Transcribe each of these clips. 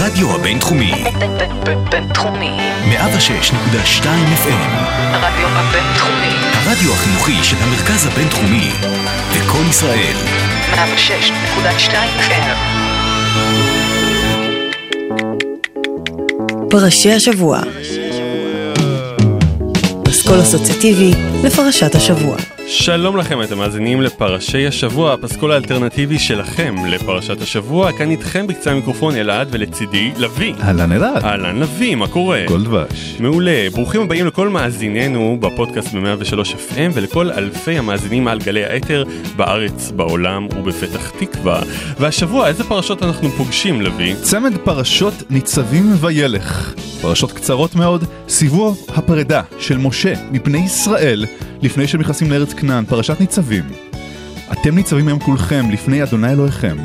הרדיו הבינתחומי. בינתחומי. 106.2 FM. הרדיו הבינתחומי. הרדיו החינוכי של המרכז הבינתחומי. לקום ישראל. 106.2 FM. פרשי השבוע. פסקול אסוציאטיבי לפרשת השבוע. שלום לכם, אתם מאזינים לפרשי השבוע, הפסקול האלטרנטיבי שלכם לפרשת השבוע. כאן איתכם בקצה המיקרופון אלעד ולצידי לביא. אהלן אלעד. אהלן לביא, מה קורה? כל דבש. מעולה, ברוכים הבאים לכל מאזיננו בפודקאסט ב-103 FM ולכל אלפי המאזינים על גלי האתר בארץ, בעולם ובפתח תקווה. והשבוע איזה פרשות אנחנו פוגשים לביא? צמד פרשות ניצבים וילך. פרשות קצרות מאוד, סיבוב הפרידה של משה מבני ישראל לפני שהם נכנסים לארץ כנען, פרשת ניצבים. אתם ניצבים היום כולכם לפני אדוני אלוהיכם,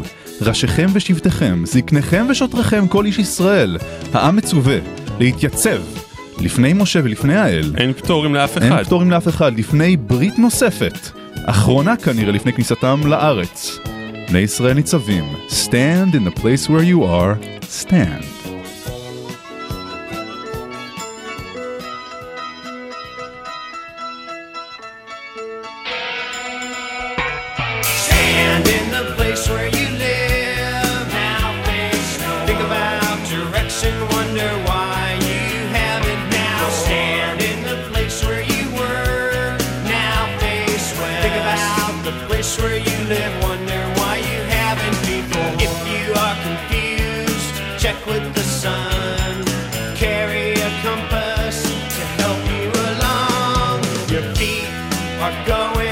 ראשיכם ושבטיכם, זקניכם ושוטריכם, כל איש ישראל. העם מצווה להתייצב לפני משה ולפני האל. אין פטורים לאף אחד. אין פטורים לאף אחד, לפני ברית נוספת, אחרונה כנראה לפני כניסתם לארץ. בני ישראל ניצבים, stand in the place where you are, stand. Are going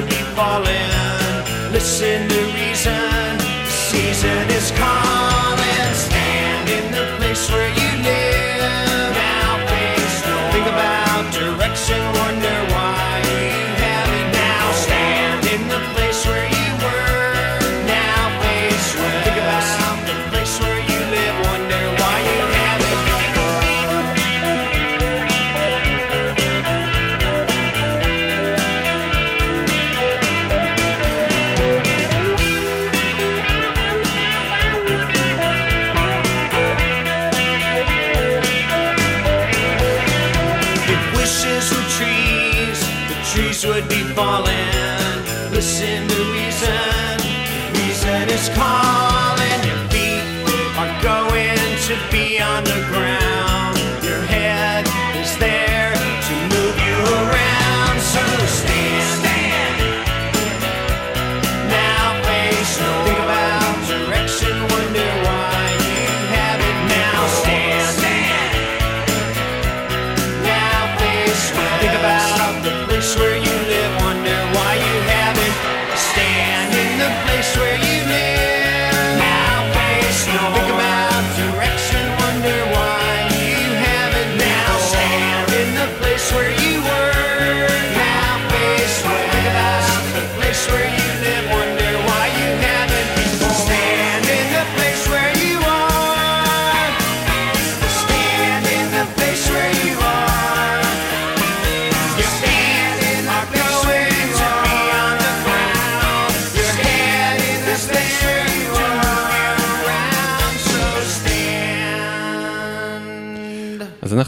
could be falling.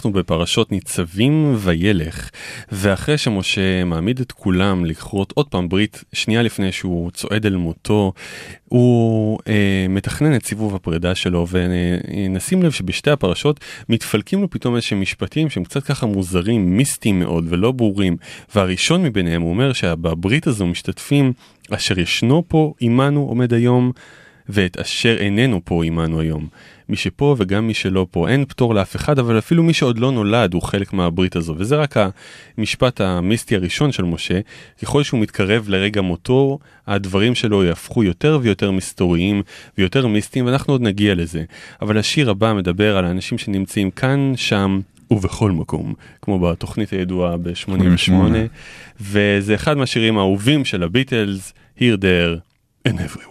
אנחנו בפרשות ניצבים וילך, ואחרי שמשה מעמיד את כולם לכרות עוד פעם ברית, שנייה לפני שהוא צועד אל מותו, הוא אה, מתכנן את סיבוב הפרידה שלו, ונשים לב שבשתי הפרשות מתפלקים לו פתאום איזשהם משפטים שהם קצת ככה מוזרים, מיסטיים מאוד ולא ברורים, והראשון מביניהם הוא אומר שבברית הזו משתתפים אשר ישנו פה עמנו עומד היום, ואת אשר איננו פה עמנו היום. מי שפה וגם מי שלא פה, אין פטור לאף אחד, אבל אפילו מי שעוד לא נולד הוא חלק מהברית הזו, וזה רק המשפט המיסטי הראשון של משה, ככל שהוא מתקרב לרגע מותו, הדברים שלו יהפכו יותר ויותר מסתוריים ויותר מיסטיים, ואנחנו עוד נגיע לזה. אבל השיר הבא מדבר על האנשים שנמצאים כאן, שם, ובכל מקום, כמו בתוכנית הידועה ב-88, 88. וזה אחד מהשירים האהובים של הביטלס, Here, There and Everywhere.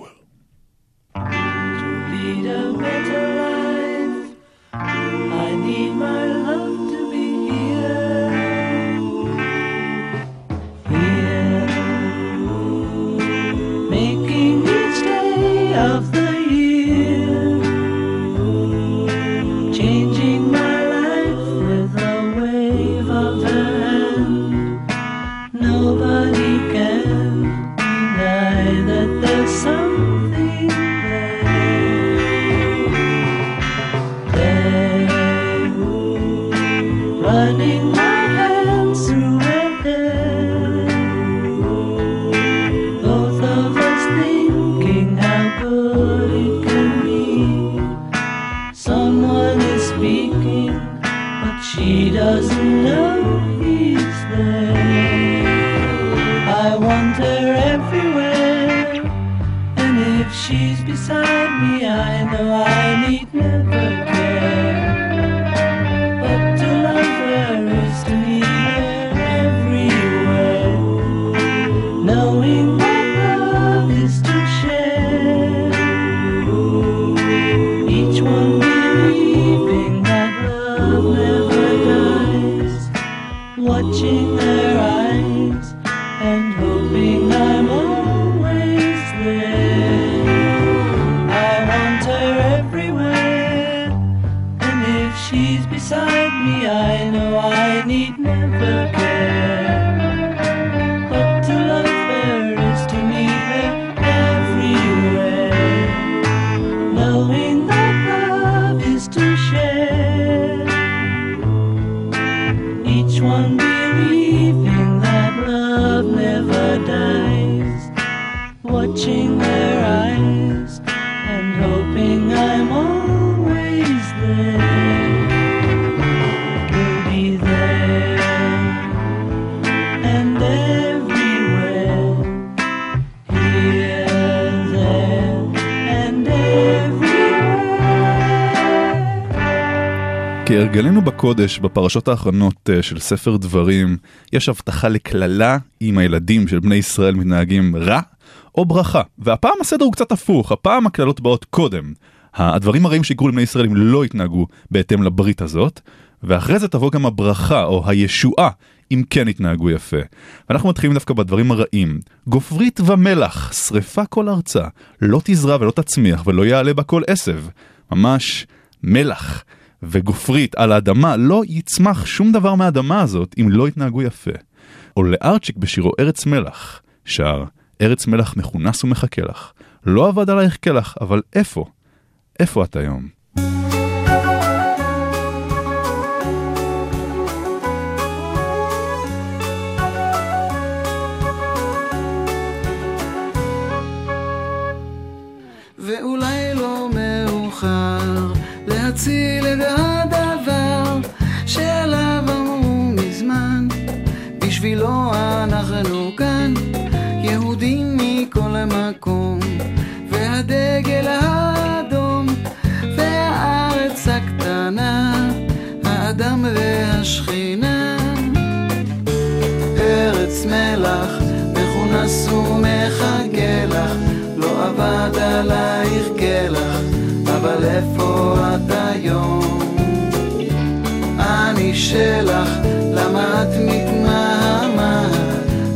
כהרגלנו בקודש, בפרשות האחרונות אה, של ספר דברים, יש הבטחה לקללה אם הילדים של בני ישראל מתנהגים רע או ברכה. והפעם הסדר הוא קצת הפוך, הפעם הקללות באות קודם. הדברים הרעים שיקרו לבני ישראל אם לא יתנהגו בהתאם לברית הזאת, ואחרי זה תבוא גם הברכה או הישועה אם כן יתנהגו יפה. ואנחנו מתחילים דווקא בדברים הרעים. גופרית ומלח, שרפה כל ארצה, לא תזרע ולא תצמיח ולא יעלה בה כל עשב. ממש מלח וגופרית על האדמה, לא יצמח שום דבר מהאדמה הזאת אם לא יתנהגו יפה. או לארצ'יק בשירו ארץ מלח, שר ארץ מלח מכונס ומחכה לך. לא אבד עלייך כלח, אבל איפה? איפה את היום? להציל את הדבר שעליו אמרו מזמן. בשבילו אנחנו כאן יהודים מכל מקום והדגל האדום והארץ הקטנה האדם והשכינה. ארץ מלח, מכונס ומחכה לך, לא אבד עלייך כלח, אבל איפה את היום? אני שלך, למה את מתמהמת?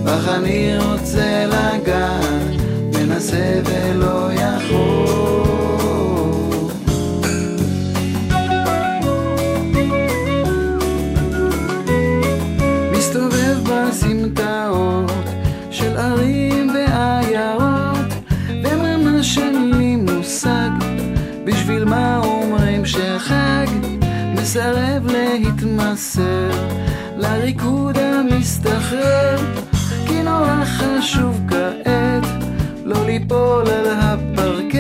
בך אני רוצה לגעת, מנסה ולא יכול. להתמסר לריקוד המסתחרר כי נורא חשוב כעת לא ליפול על הפרקט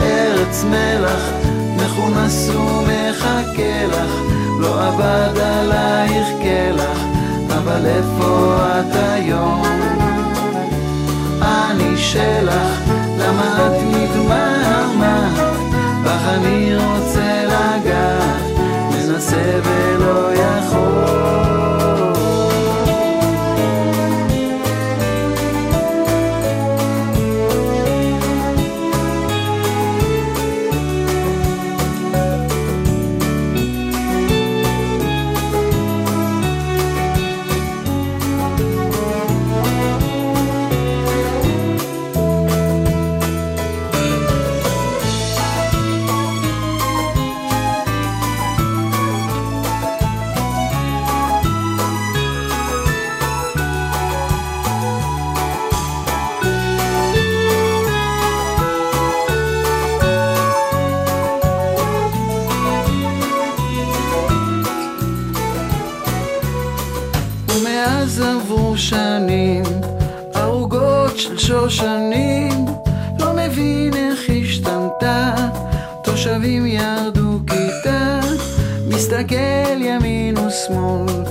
ארץ מלח, מכונס ומחכה לך, לא אבד עלייך קלח, אבל איפה את היום? אני שלך, למה את מתמהמת? בך אני רוצה ולא יכול. ושמאל,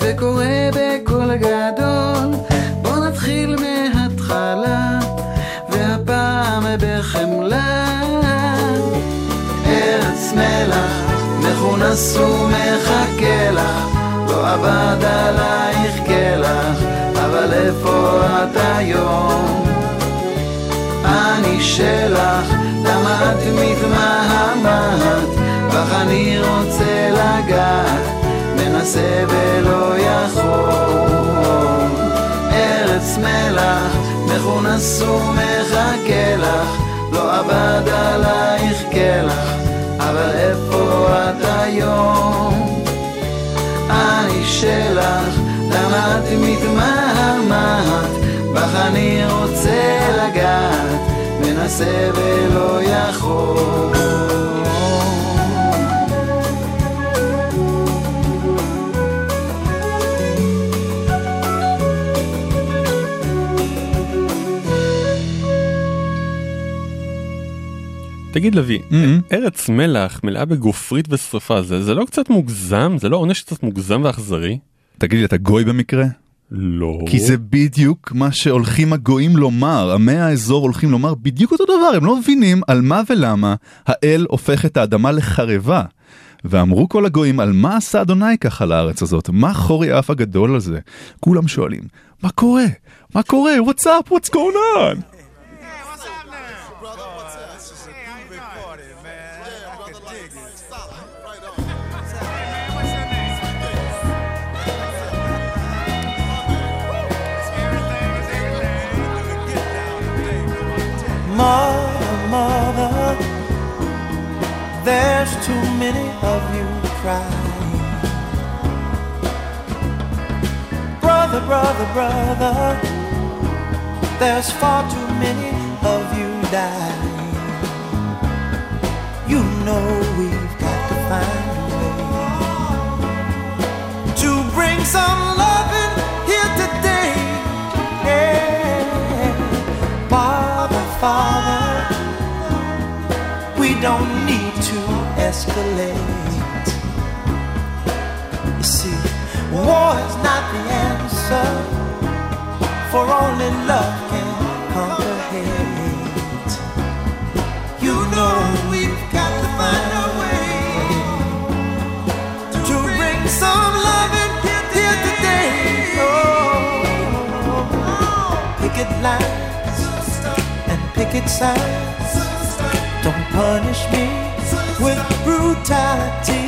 וקורא בקול גדול, בוא נתחיל מההתחלה, והפעם בחמלה. ארץ מלח, מכונס ומחכה לך, לא אבד עלייך קלח, אבל איפה את היום? אני שלך, למה את מתמהמת? בך אני רוצה לגעת, מנסה ולא יכול. ארץ מלח, מכונס ומחכה לך, לא אבד עלייך קלח, אבל איפה את היום? אני שלך, למה את מתמהמת? בך אני רוצה לגעת, מנסה ולא יכול. תגיד לוי, Mhm. ארץ מלח מלאה בגופרית ושרפה, זה זה לא קצת מוגזם? זה לא עונש קצת מוגזם ואכזרי? תגיד לי, אתה גוי במקרה? לא. כי זה בדיוק מה שהולכים הגויים לומר, עמי האזור הולכים לומר בדיוק אותו דבר, הם לא מבינים על מה ולמה האל הופך את האדמה לחרבה. ואמרו כל הגויים, על מה עשה אדוני ככה לארץ הזאת? מה חורי האף הגדול הזה? כולם שואלים, מה קורה? מה קורה? What's up? What's going on? Mother, mother, there's too many of you crying. Brother, brother, brother, there's far too many of you dying. You know we've got to find a way to bring some loving don't need to escalate. You see, war is not the answer, for only love can conquer hate. You know we've got to find a way to bring some loving here today. Oh, picket lines and picket signs. Don't punish me with brutality.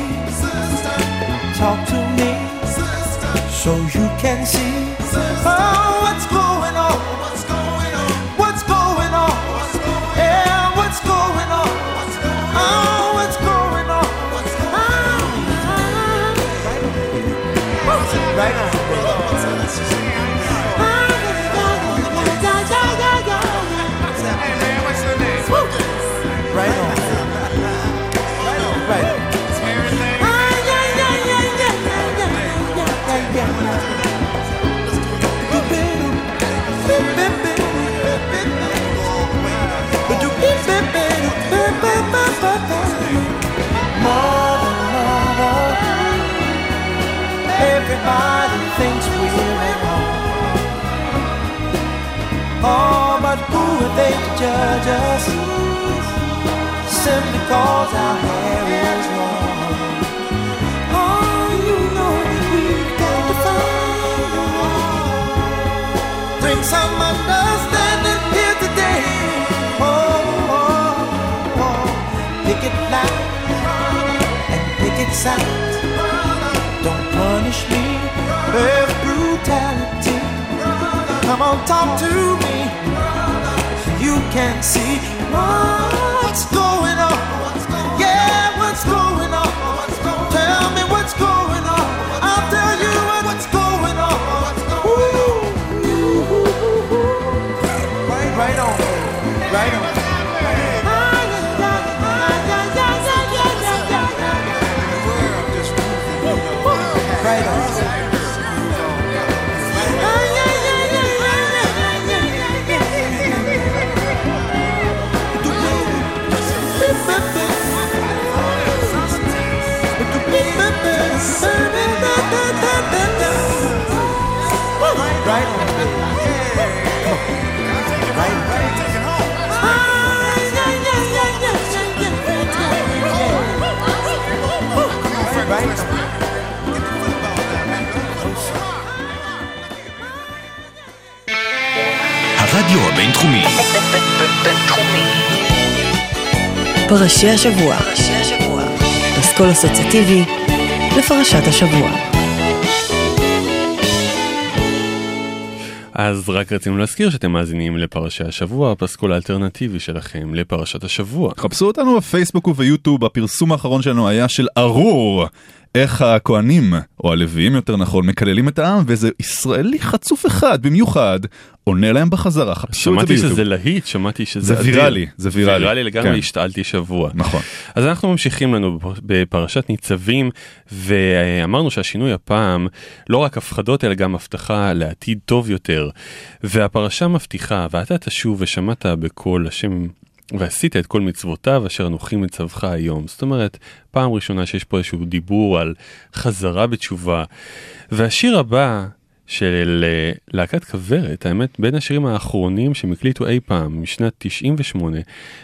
Talk to me so you can see oh, what's going on. Everybody thinks we're home. Oh, but who are they to judge us? Simply cause our hair is long. Oh, you know we've got to find. Bring some understanding here today. Oh, oh, oh. oh. pick it loud and pick it sound. Punish brutality. Come on, talk to me. You can see what's going on. Yeah, what's going on? הרדיו הבינתחומי, בינתחומי. פרשי השבוע. פסקול אסוציאטיבי לפרשת השבוע. אז רק רצינו להזכיר שאתם מאזינים לפרשי השבוע, הפסקול האלטרנטיבי שלכם לפרשת השבוע. חפשו אותנו בפייסבוק וביוטיוב, הפרסום האחרון שלנו היה של ארור. איך הכהנים, או הלוויים יותר נכון, מקללים את העם, ואיזה ישראלי חצוף אחד במיוחד, עונה להם בחזרה. חפשו את זה שמעתי ביוטיוב. שזה להיט, שמעתי שזה זה אדיר. ויראלי, זה ויראלי. ויראלי לגמרי, כן. השתעלתי שבוע. נכון. אז אנחנו ממשיכים לנו בפרשת ניצבים, ואמרנו שהשינוי הפעם לא רק הפחדות אלא גם הבטחה לעתיד טוב יותר. והפרשה מבטיחה, ואתה תשוב ושמעת בקול השם ועשית את כל מצוותיו אשר אנוכי מצווך היום. זאת אומרת, פעם ראשונה שיש פה איזשהו דיבור על חזרה בתשובה. והשיר הבא של אה, להקת כוורת, האמת בין השירים האחרונים שהם הקליטו אי פעם, משנת 98,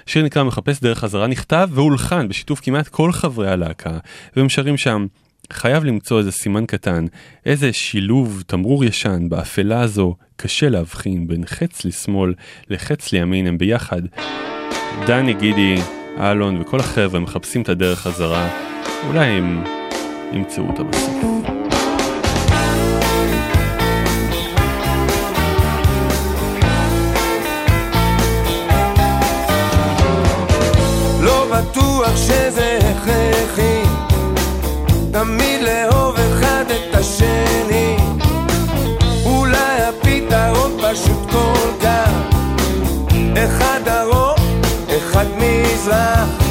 שיר נקרא מחפש דרך חזרה, נכתב והולחן בשיתוף כמעט כל חברי הלהקה, והם שרים שם חייב למצוא איזה סימן קטן, איזה שילוב תמרור ישן באפלה הזו, קשה להבחין בין חץ לשמאל לחץ לימין, הם ביחד. דני, גידי, אלון וכל החבר'ה מחפשים את הדרך חזרה, אולי הם ימצאו אותה בסוף. תמיד לאהוב אחד את השני. אולי הפתרון פשוט כל כך. אחד דרום, אחד מזרח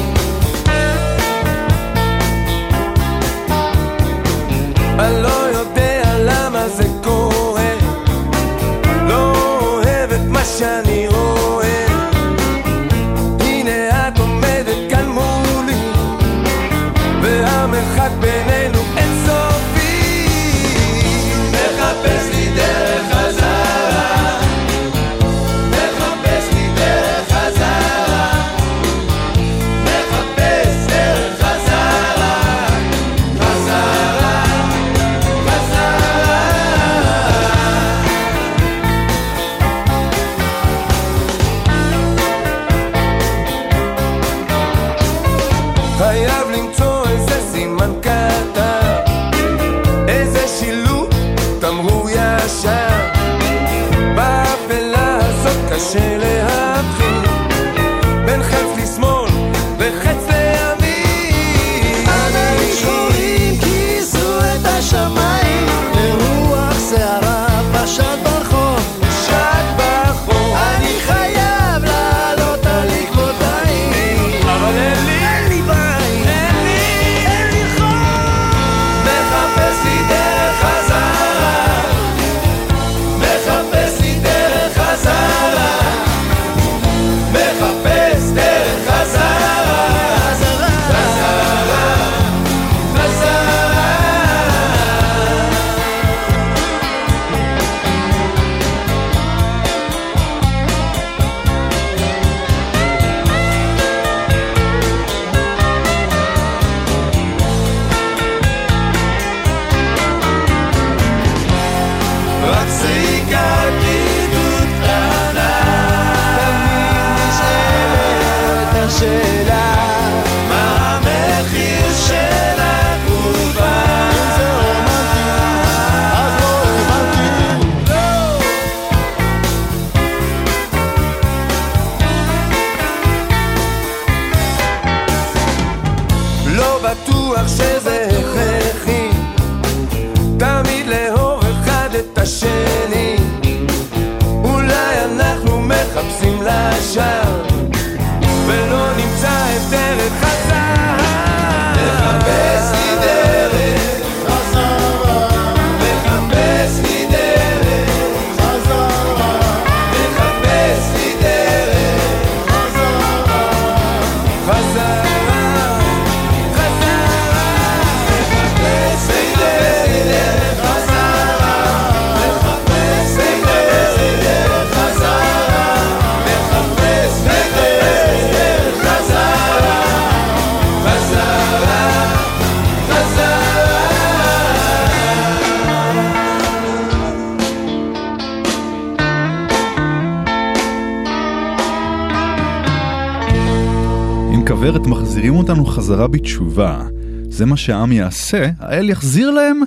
אותנו חזרה בתשובה. זה מה שהעם יעשה, האל יחזיר להם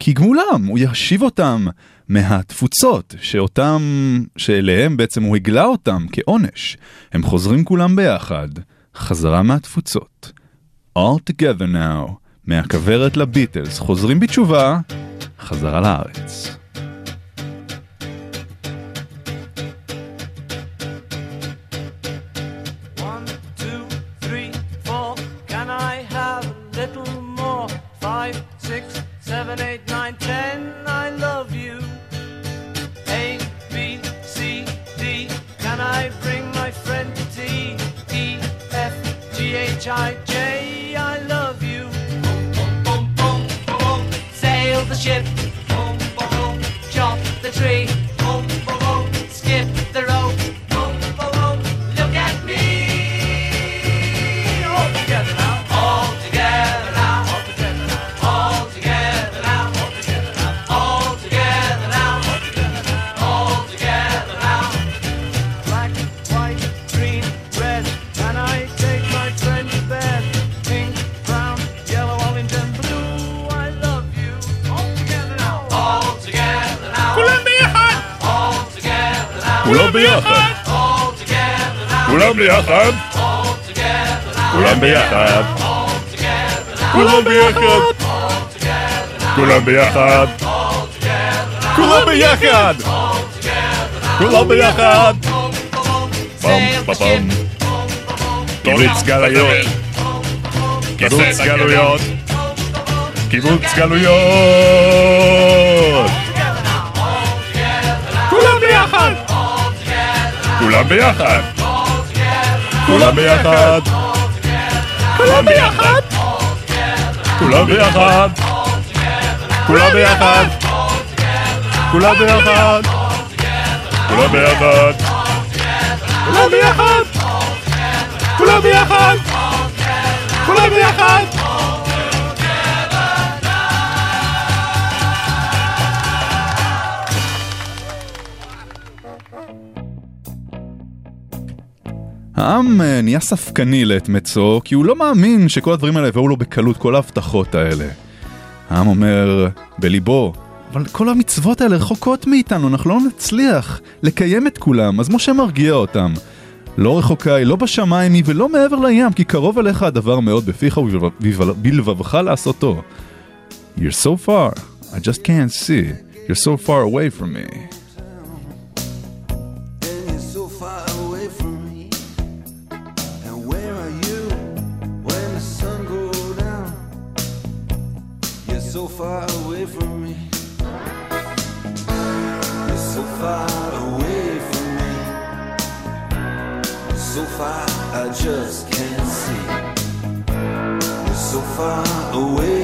כגמולם, הוא ישיב אותם מהתפוצות, שאותם, שאליהם בעצם הוא הגלה אותם כעונש. הם חוזרים כולם ביחד, חזרה מהתפוצות. All together now, מהכוורת לביטלס, חוזרים בתשובה, חזרה לארץ. כולם ביחד. כולם ביחד. כולם ביחד. כולם ביחד. כולם ביחד. כולם ביחד. כולם ביחד. פם פם קיבוץ גלויות. קיבוץ גלויות. קיבוץ גלויות. כולם ביחד. כולם ביחד. כולם ביחד. כולם ביחד. כולם ביחד. כולם ביחד. כולם ביחד. כולם ביחד. כולם ביחד. כולם ביחד. העם אה, נהיה ספקני לעת מצו, כי הוא לא מאמין שכל הדברים האלה יבואו לו בקלות, כל ההבטחות האלה. העם אומר בליבו, אבל כל המצוות האלה רחוקות מאיתנו, אנחנו לא נצליח לקיים את כולם, אז משה מרגיע אותם. לא רחוקה היא, לא בשמיים היא ולא מעבר לים, כי קרוב אליך הדבר מאוד בפיך ובלבבך לעשותו. You're so far, I just can't see. You're so far away from me. Far I just can't see. You're so far away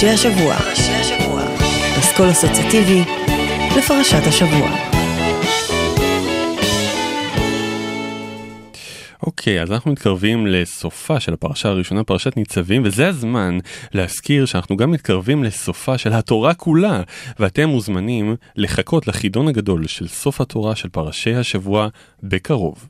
פרשי השבוע. אסכול אסוציאטיבי לפרשת השבוע. אוקיי, אז אנחנו מתקרבים לסופה של הפרשה הראשונה, פרשת ניצבים, וזה הזמן להזכיר שאנחנו גם מתקרבים לסופה של התורה כולה, ואתם מוזמנים לחכות לחידון הגדול של סוף התורה של פרשי השבוע בקרוב.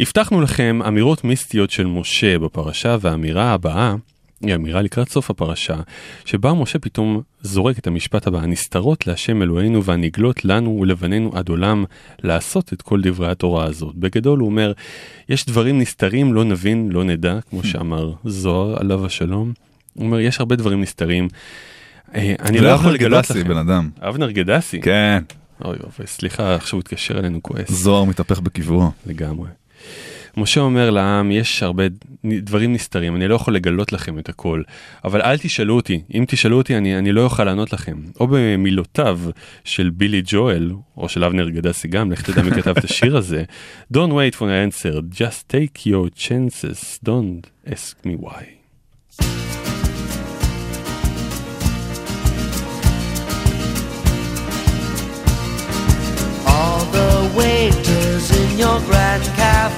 הבטחנו לכם אמירות מיסטיות של משה בפרשה, והאמירה הבאה היא אמירה לקראת סוף הפרשה, שבה משה פתאום זורק את המשפט הבא, הנסתרות להשם אלוהינו והנגלות לנו ולבנינו עד עולם לעשות את כל דברי התורה הזאת. בגדול הוא אומר, יש דברים נסתרים, לא נבין, לא נדע, כמו שאמר זוהר עליו השלום. הוא אומר, יש הרבה דברים נסתרים. אה, אני לא יכול לגלות לכם. בן אדם. אבנר גדסי. כן, אוי אוי, סליחה, עכשיו הוא התקשר אלינו כועס. זוהר מתהפך בקברו. לגמרי. משה אומר לעם, יש הרבה דברים נסתרים, אני לא יכול לגלות לכם את הכל, אבל אל תשאלו אותי, אם תשאלו אותי אני, אני לא אוכל לענות לכם. או במילותיו של בילי ג'ואל, או של אבנר גדסי גם, לך תדע מי כתב את השיר הזה, Don't wait for an answer, just take your chances, don't ask me why. All the waiters in your grand cafe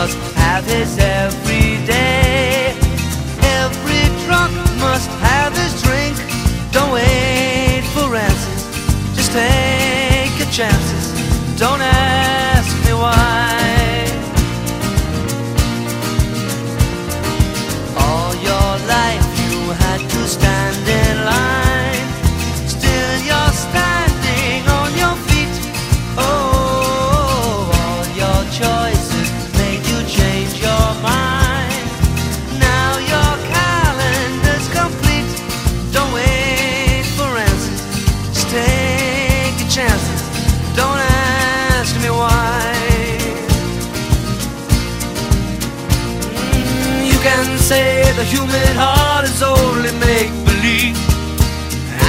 must have his every day. Every drunk must have his drink. Don't wait for answers, just take your chances. The human heart is only make believe.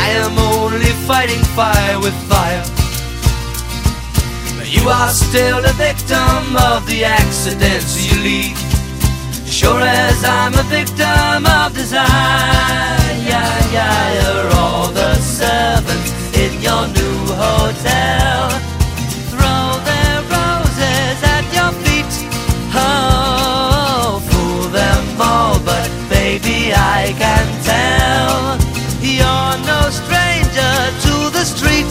I am only fighting fire with fire. But you are still a victim of the accidents you lead. Sure as I'm a victim of desire. Yeah, yeah, you're all the servants in your new hotel. I can tell. You're no stranger to the street.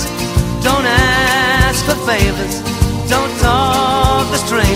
Don't ask for favors, don't talk the strangers,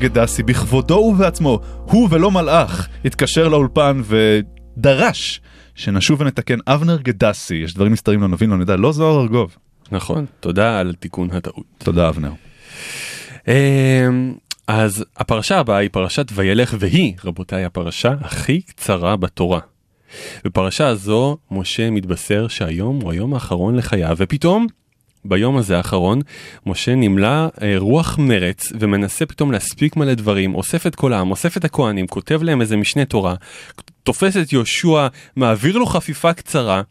גדסי בכבודו ובעצמו, הוא ולא מלאך, התקשר לאולפן ודרש שנשוב ונתקן אבנר גדסי, יש דברים נסתרים לא נבין, לא נדע, לא זוהר ארגוב. נכון, תודה על תיקון הטעות. תודה אבנר. אמ, אז הפרשה הבאה היא פרשת וילך והיא, רבותיי, הפרשה הכי קצרה בתורה. בפרשה הזו משה מתבשר שהיום הוא היום האחרון לחייו ופתאום ביום הזה האחרון משה נמלא אה, רוח מרץ ומנסה פתאום להספיק מלא דברים אוסף את כל העם אוסף את הכהנים כותב להם איזה משנה תורה תופס את יהושע מעביר לו חפיפה קצרה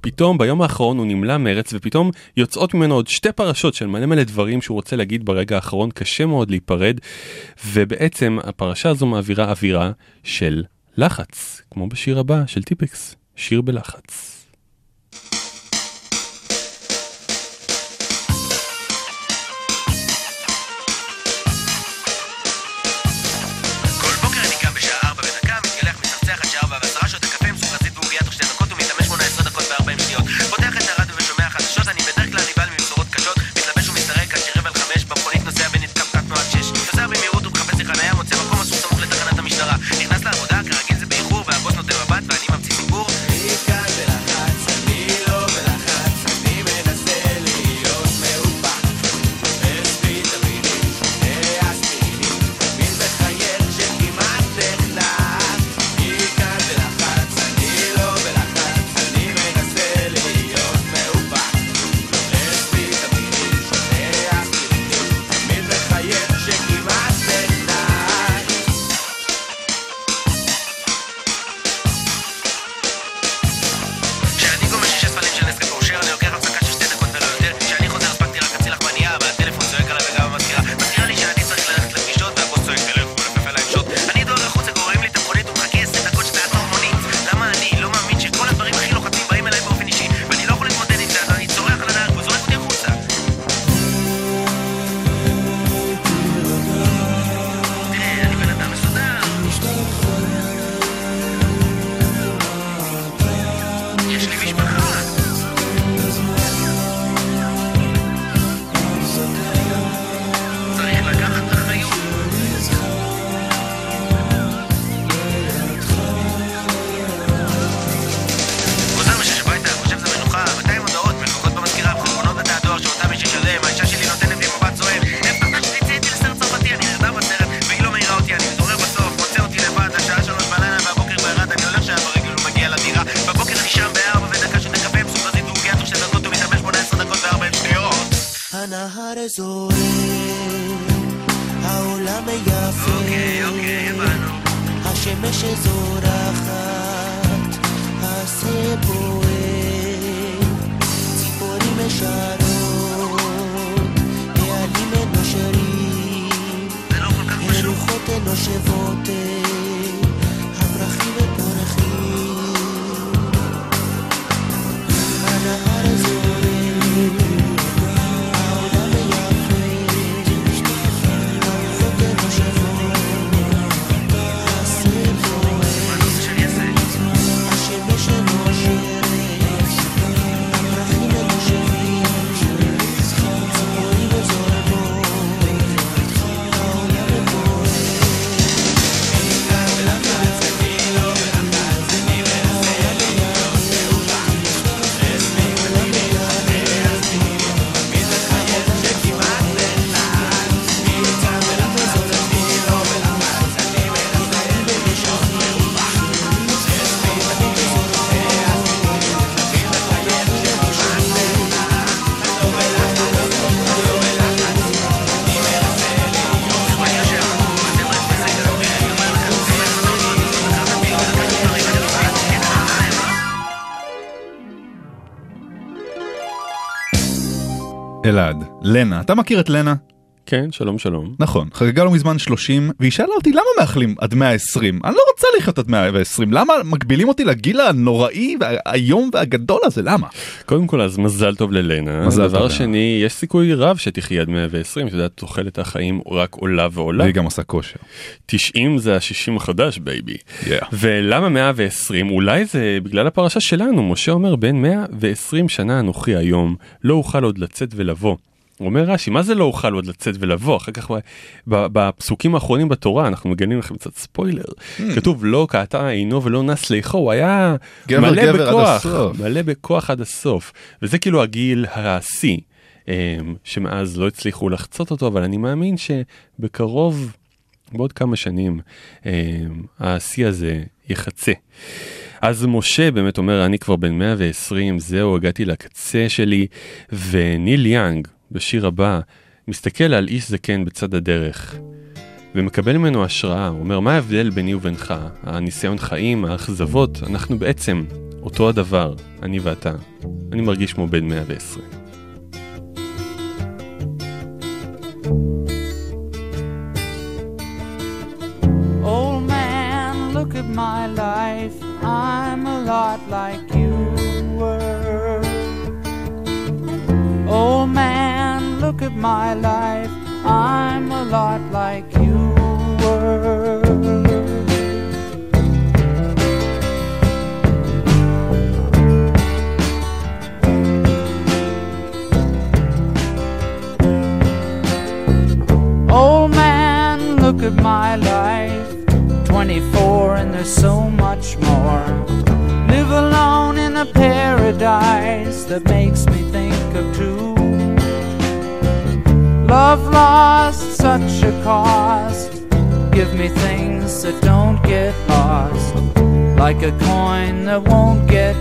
פתאום ביום האחרון הוא נמלא מרץ ופתאום יוצאות ממנו עוד שתי פרשות של מלא מלא דברים שהוא רוצה להגיד ברגע האחרון קשה מאוד להיפרד ובעצם הפרשה הזו מעבירה אווירה של לחץ כמו בשיר הבא של טיפקס שיר בלחץ. הנהר זורם, העולם יפה. אוקיי, אוקיי, הבנו. השמש זורחת, הסה בוער, ציפורים שרות, העלים נושרים, הרוחות נושבות, אלעד, לנה, אתה מכיר את לנה? כן, שלום שלום. נכון, חגגה לא מזמן 30, והיא שאלה אותי למה מאחלים עד 120? אני לא רוצה לחיות עד 120, למה מגבילים אותי לגיל הנוראי והאיום והגדול הזה, למה? קודם כל אז מזל טוב ללנה. מזל טוב דבר. שני, יש סיכוי רב שתחיה עד 120, אתה יודע, תוחלת החיים רק עולה ועולה. והיא גם עושה כושר. 90 זה ה-60 החדש baby. Yeah. ולמה 120? אולי זה בגלל הפרשה שלנו, משה אומר בן 120 שנה אנוכי היום, לא אוכל עוד לצאת ולבוא. אומר רש"י, מה זה לא אוכל עוד לצאת ולבוא? אחר כך בפסוקים האחרונים בתורה, אנחנו מגלים לכם קצת ספוילר. כתוב לא קעתה עינו ולא נס ליחו, הוא היה גבר, מלא גבר בכוח. מלא בכוח עד הסוף. וזה כאילו הגיל השיא, אמ, שמאז לא הצליחו לחצות אותו, אבל אני מאמין שבקרוב, בעוד כמה שנים, אמ, השיא הזה יחצה. אז משה באמת אומר, אני כבר בן 120, זהו, הגעתי לקצה שלי, וניל יאנג, בשיר הבא, מסתכל על איש זקן בצד הדרך, ומקבל ממנו השראה, הוא אומר, מה ההבדל ביני ובינך? הניסיון חיים, האכזבות, אנחנו בעצם אותו הדבר, אני ואתה. אני מרגיש כמו בן 120. Old my life. I'm a lot like you were. Old man, look at my life. I'm a lot like you were. Old man, look at my life. 24 and there's so much more. Live alone in a paradise that makes me think of two. Love lost such a cost. Give me things that don't get lost. Like a coin that won't get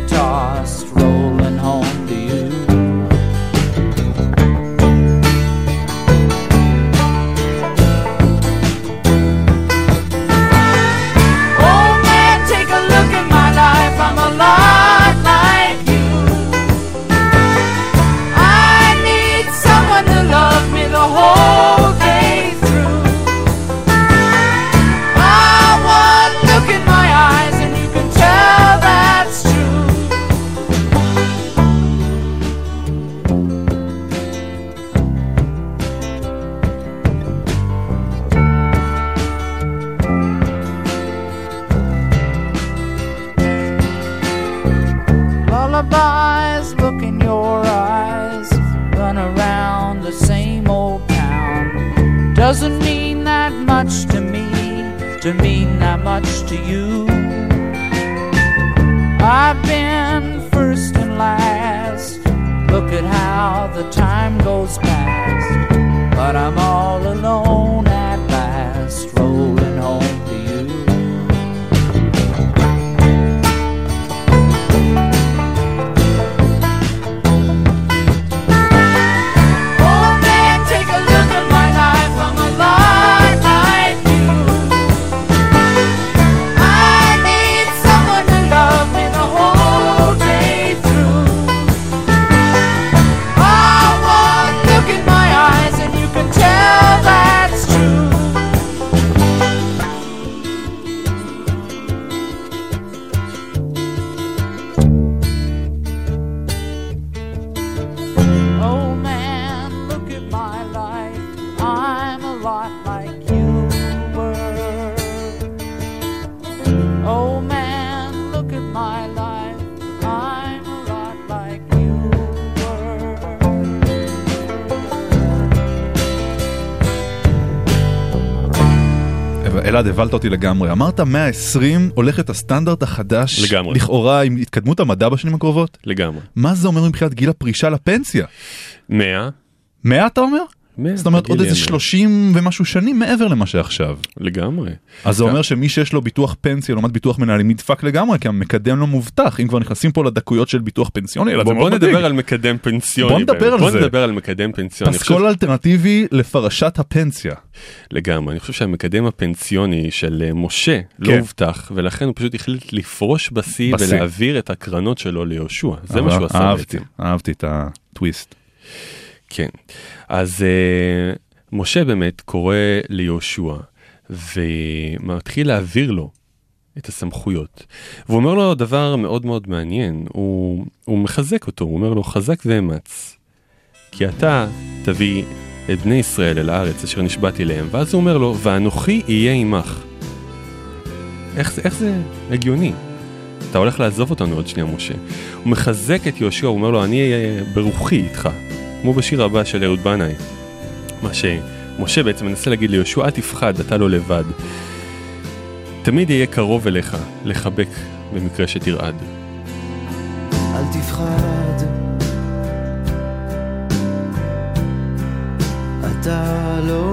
אלעד, הבלת אותי לגמרי. אמרת 120 הולכת הסטנדרט החדש, לגמרי. לכאורה עם התקדמות המדע בשנים הקרובות? לגמרי. מה זה אומר מבחינת גיל הפרישה לפנסיה? 100. 100 אתה אומר? 100, זאת אומרת עוד איזה המאה. 30 ומשהו שנים מעבר למה שעכשיו. לגמרי. אז זה אומר שמי שיש לו ביטוח פנסיה לעומת ביטוח מנהלים נדפק לגמרי כי המקדם לא מובטח אם כבר נכנסים פה לדקויות של ביטוח פנסיוני אלא זה בוא, בוא מאוד מדאיג. נדבר על מקדם פנסיוני. בוא נדבר. על בוא זה. נדבר על מקדם פנסיוני. פסקול אלטרנטיבי לפרשת הפנסיה. לגמרי, אני חושב שהמקדם הפנסיוני של אה, משה לא כן. הובטח, ולכן הוא פשוט החליט לפרוש בשיא. ולהעביר את הקרנות שלו ליהושע. זה מה שהוא עשה בעצם. אהבתי את הטוויסט. כן. אז אה, משה באמת קורא ליהושע ומתחיל להעביר לו את הסמכויות. והוא אומר לו דבר מאוד מאוד מעניין, הוא, הוא מחזק אותו, הוא אומר לו חזק ואמץ. כי אתה תביא את בני ישראל אל הארץ אשר נשבעתי להם, ואז הוא אומר לו, ואנוכי אהיה עמך. איך, איך זה הגיוני? אתה הולך לעזוב אותנו עוד שנייה, משה. הוא מחזק את יהושע, הוא אומר לו, אני אהיה ברוחי איתך, כמו בשיר הבא של אהוד בנאי. מה שמשה בעצם מנסה להגיד ליהושע, אל תפחד, אתה לא לבד. תמיד אהיה קרוב אליך, לחבק במקרה שתרעד. אל תפחד אתה לא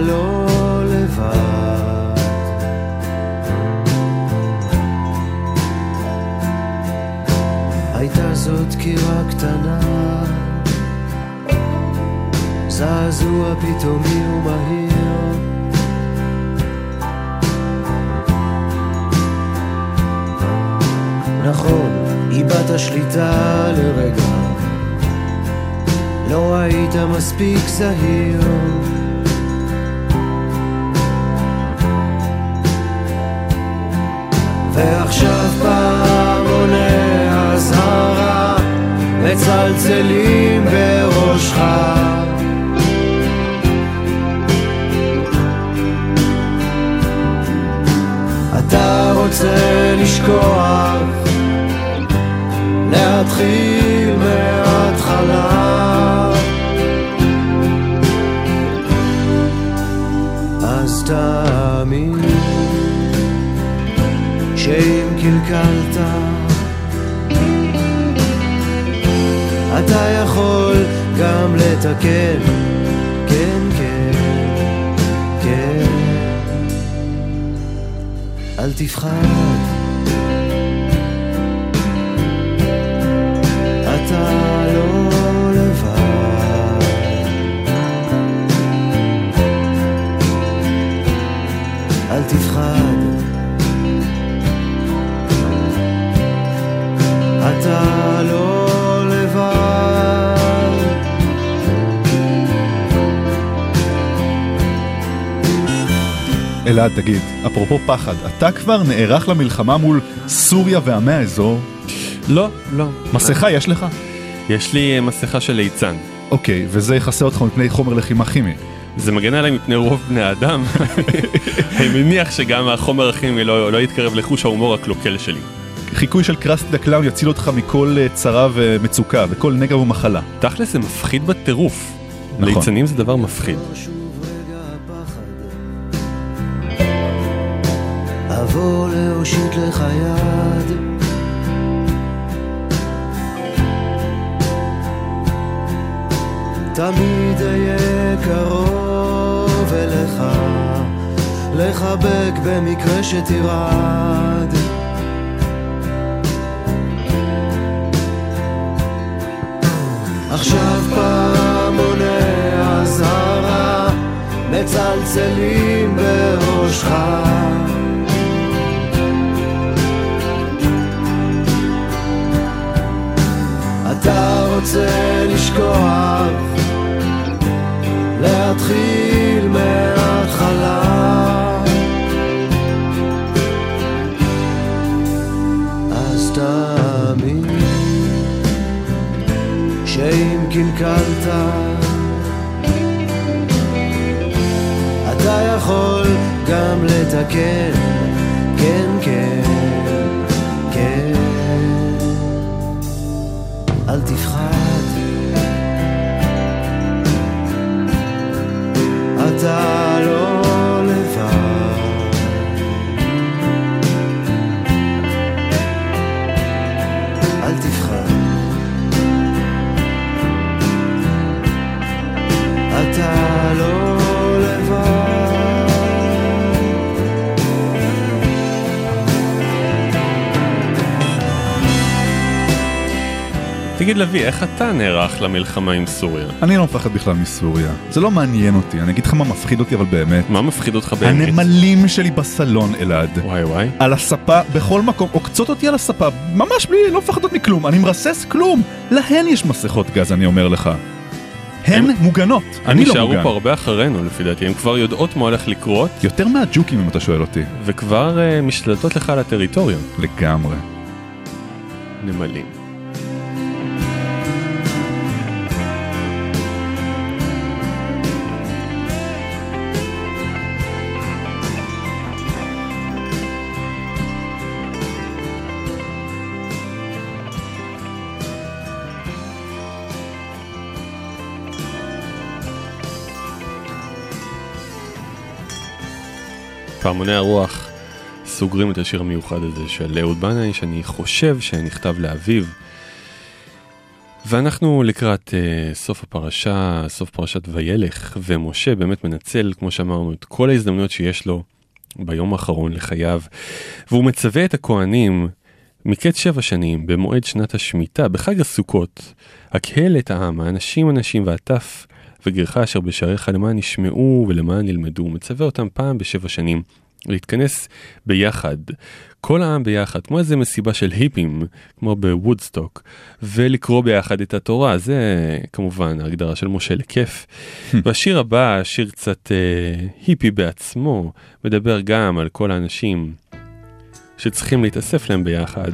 לא לבד. הייתה זאת קירה קטנה. זעזוע פתאומי ומהיר. נכון, איבדת שליטה לרגע. לא היית מספיק זהיר ועכשיו פעמוני אזהרה מצלצלים בראשך. אתה רוצה לשכוח להתחיל קלקלת אתה יכול גם לתקן. כן כן כן. אל תפחד אלעד תגיד, אפרופו פחד, אתה כבר נערך למלחמה מול סוריה ועמי האזור? לא, לא. מסכה יש לך? יש לי אה, מסכה של ליצן. אוקיי, וזה יכסה אותך מפני חומר לחימה כימי. זה מגן עליי מפני רוב בני האדם. אני מניח שגם החומר הכימי לא, לא יתקרב לחוש ההומור הקלוקל שלי. חיקוי של Krusty the Clown יציל אותך מכל אה, צרה ומצוקה, וכל נגע ומחלה. תכל'ס זה מפחיד בטירוף. נכון. ליצנים זה דבר מפחיד. אבוא להושיט לך יד. תמיד אהיה קרוב אליך לחבק במקרה שתרעד עכשיו פעמוני אזהרה מצלצלים בראשך אתה רוצה לשכוח להתחיל מההתחלה אז תאמין שאם קלקלת אתה יכול גם לתקן כן, כן. אל תפחד. אתה לא תגיד לוי, איך אתה נערך למלחמה עם סוריה? אני לא מפחד בכלל מסוריה. זה לא מעניין אותי, אני אגיד לך מה מפחיד אותי אבל באמת. מה מפחיד אותך באמת? הנמלים שלי בסלון, אלעד. וואי וואי. על הספה, בכל מקום, עוקצות אותי על הספה, ממש בלי, לא מפחדות מכלום, אני מרסס כלום. להן יש מסכות גז, אני אומר לך. הן מוגנות, אני לא נשארו מוגן. פה הרבה אחרינו לפי דעתי, הם כבר יודעות מה הולך לקרות, יותר מהג'וקים אם אתה שואל אותי. וכבר אה, משתלטות לך על הטריטוריה. לגמרי. נמלים. פעמוני הרוח סוגרים את השיר המיוחד הזה של אהוד בנאי, שאני חושב שנכתב לאביו. ואנחנו לקראת uh, סוף הפרשה, סוף פרשת וילך, ומשה באמת מנצל, כמו שאמרנו, את כל ההזדמנויות שיש לו ביום האחרון לחייו, והוא מצווה את הכהנים מקץ שבע שנים, במועד שנת השמיטה, בחג הסוכות, הקהל את העם, האנשים אנשים והטף וגרך אשר בשעריך למען ישמעו ולמען ילמדו, מצווה אותם פעם בשבע שנים להתכנס ביחד, כל העם ביחד, כמו איזה מסיבה של היפים, כמו בוודסטוק, ולקרוא ביחד את התורה, זה כמובן ההגדרה של משה לכיף. והשיר הבא, שיר קצת אה, היפי בעצמו, מדבר גם על כל האנשים שצריכים להתאסף להם ביחד.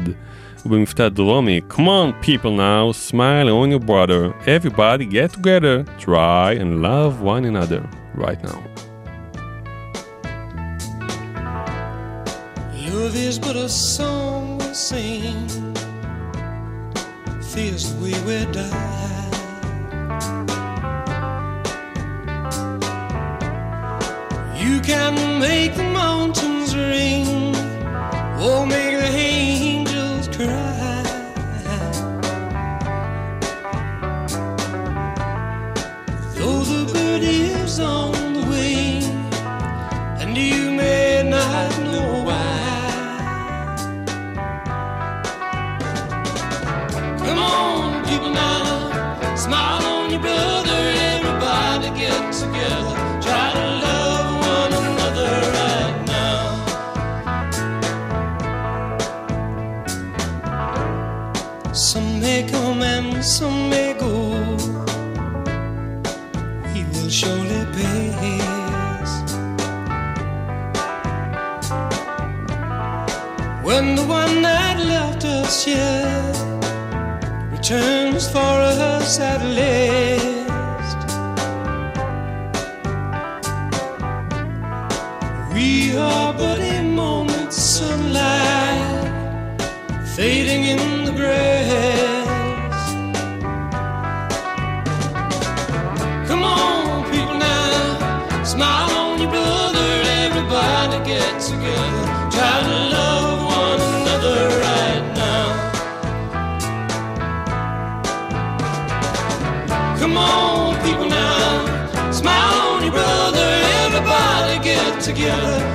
ובמבטא דרומי, Come on people now, smile on your brother, everybody get together, try and love one another right now. Love is but a song we sing, fears the way we die. You can make the mountains ring, or make the angels cry. Though the bird is on returns for us at last. Together,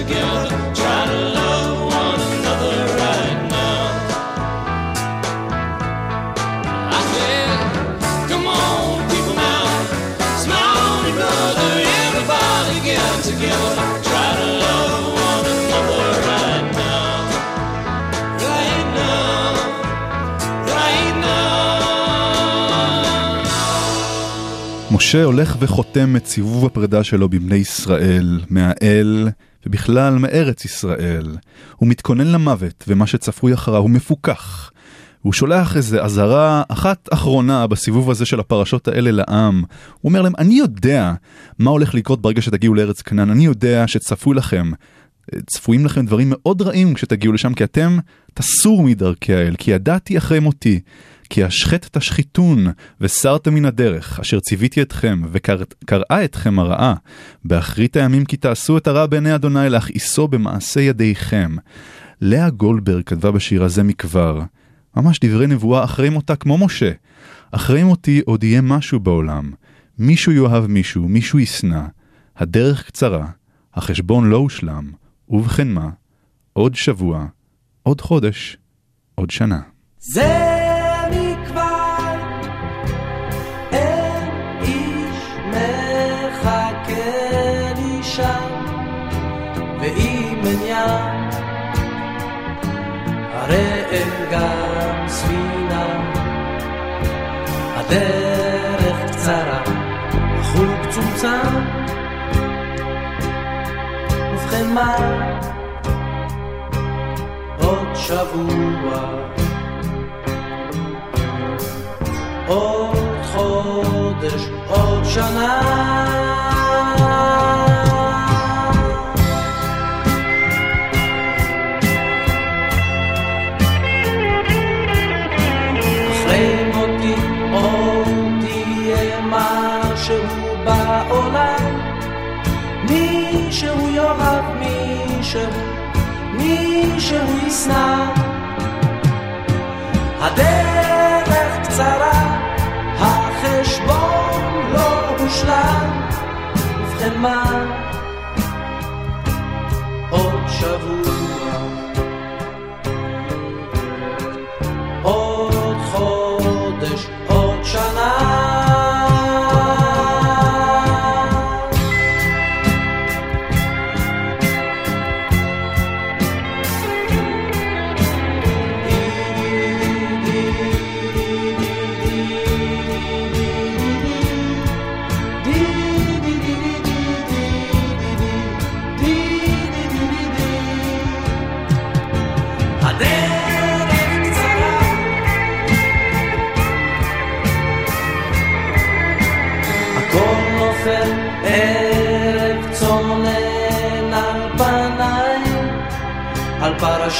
together. Try to love one another right now. I said, come on, people now, smile on your brother. Everybody get together. Try to love one another right now. Right now. Right now. משה הולך וחותם את סיבוב הפרידה שלו בבני ישראל, מהאל ובכלל מארץ ישראל. הוא מתכונן למוות, ומה שצפוי אחריו הוא מפוכח. הוא שולח איזה אזהרה אחת אחרונה בסיבוב הזה של הפרשות האלה לעם. הוא אומר להם, אני יודע מה הולך לקרות ברגע שתגיעו לארץ כנען, אני יודע שצפוי לכם, צפויים לכם דברים מאוד רעים כשתגיעו לשם, כי אתם תסור מדרכי האל, כי ידעתי אחרי מותי, כי השחט תשחיתון, וסרת מן הדרך, אשר ציוויתי אתכם, וקראה אתכם הרעה. באחרית הימים כי תעשו את הרע בעיני אדוני, להכעיסו במעשה ידיכם. לאה גולדברג כתבה בשיר הזה מכבר, ממש דברי נבואה אחרי מותה כמו משה. אחרי מותי עוד יהיה משהו בעולם. מישהו יאהב מישהו, מישהו ישנא. הדרך קצרה, החשבון לא הושלם, ובכן מה? עוד שבוע, עוד חודש, עוד שנה. זה אין גם ספינה. הדרך קצרה החול מצומצם ובכן מה? עוד שבוע. עוד חודש, עוד שנה. ישנא. הדרך קצרה, החשבון לא הושלם, ובכן מה? עוד שבוע,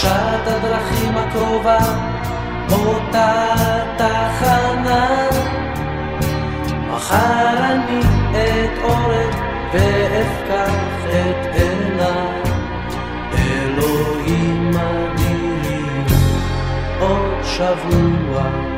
פרשת הדרכים הקרובה אותה תחנה מחר אני אתעורר ואפקח את עיניי. אלוהים אדירים עוד שבוע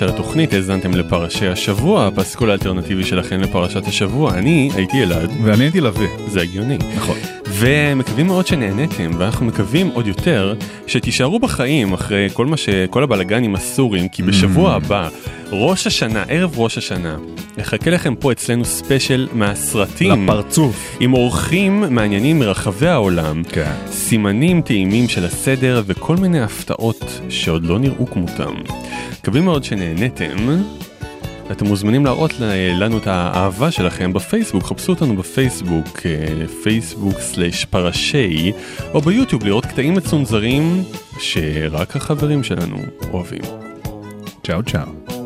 של התוכנית, האזנתם לפרשי השבוע, הפסקול האלטרנטיבי שלכם לפרשת השבוע. אני הייתי אלעד. ואני הייתי לביא. זה הגיוני. נכון. ומקווים מאוד שנהניתם, ואנחנו מקווים עוד יותר שתישארו בחיים אחרי כל מה ש... כל הבלגנים הסורים, כי בשבוע הבא, ראש השנה, ערב ראש השנה, נחכה לכם פה אצלנו ספיישל מהסרטים. לפרצוף. עם אורחים מעניינים מרחבי העולם, כן. סימנים טעימים של הסדר וכל מיני הפתעות שעוד לא נראו כמותם. מקווים מאוד שנהניתם. אתם מוזמנים להראות לנו את האהבה שלכם בפייסבוק, חפשו אותנו בפייסבוק, אה, פייסבוק סלש פרשי, או ביוטיוב לראות קטעים מצונזרים שרק החברים שלנו אוהבים. צ'או צ'או.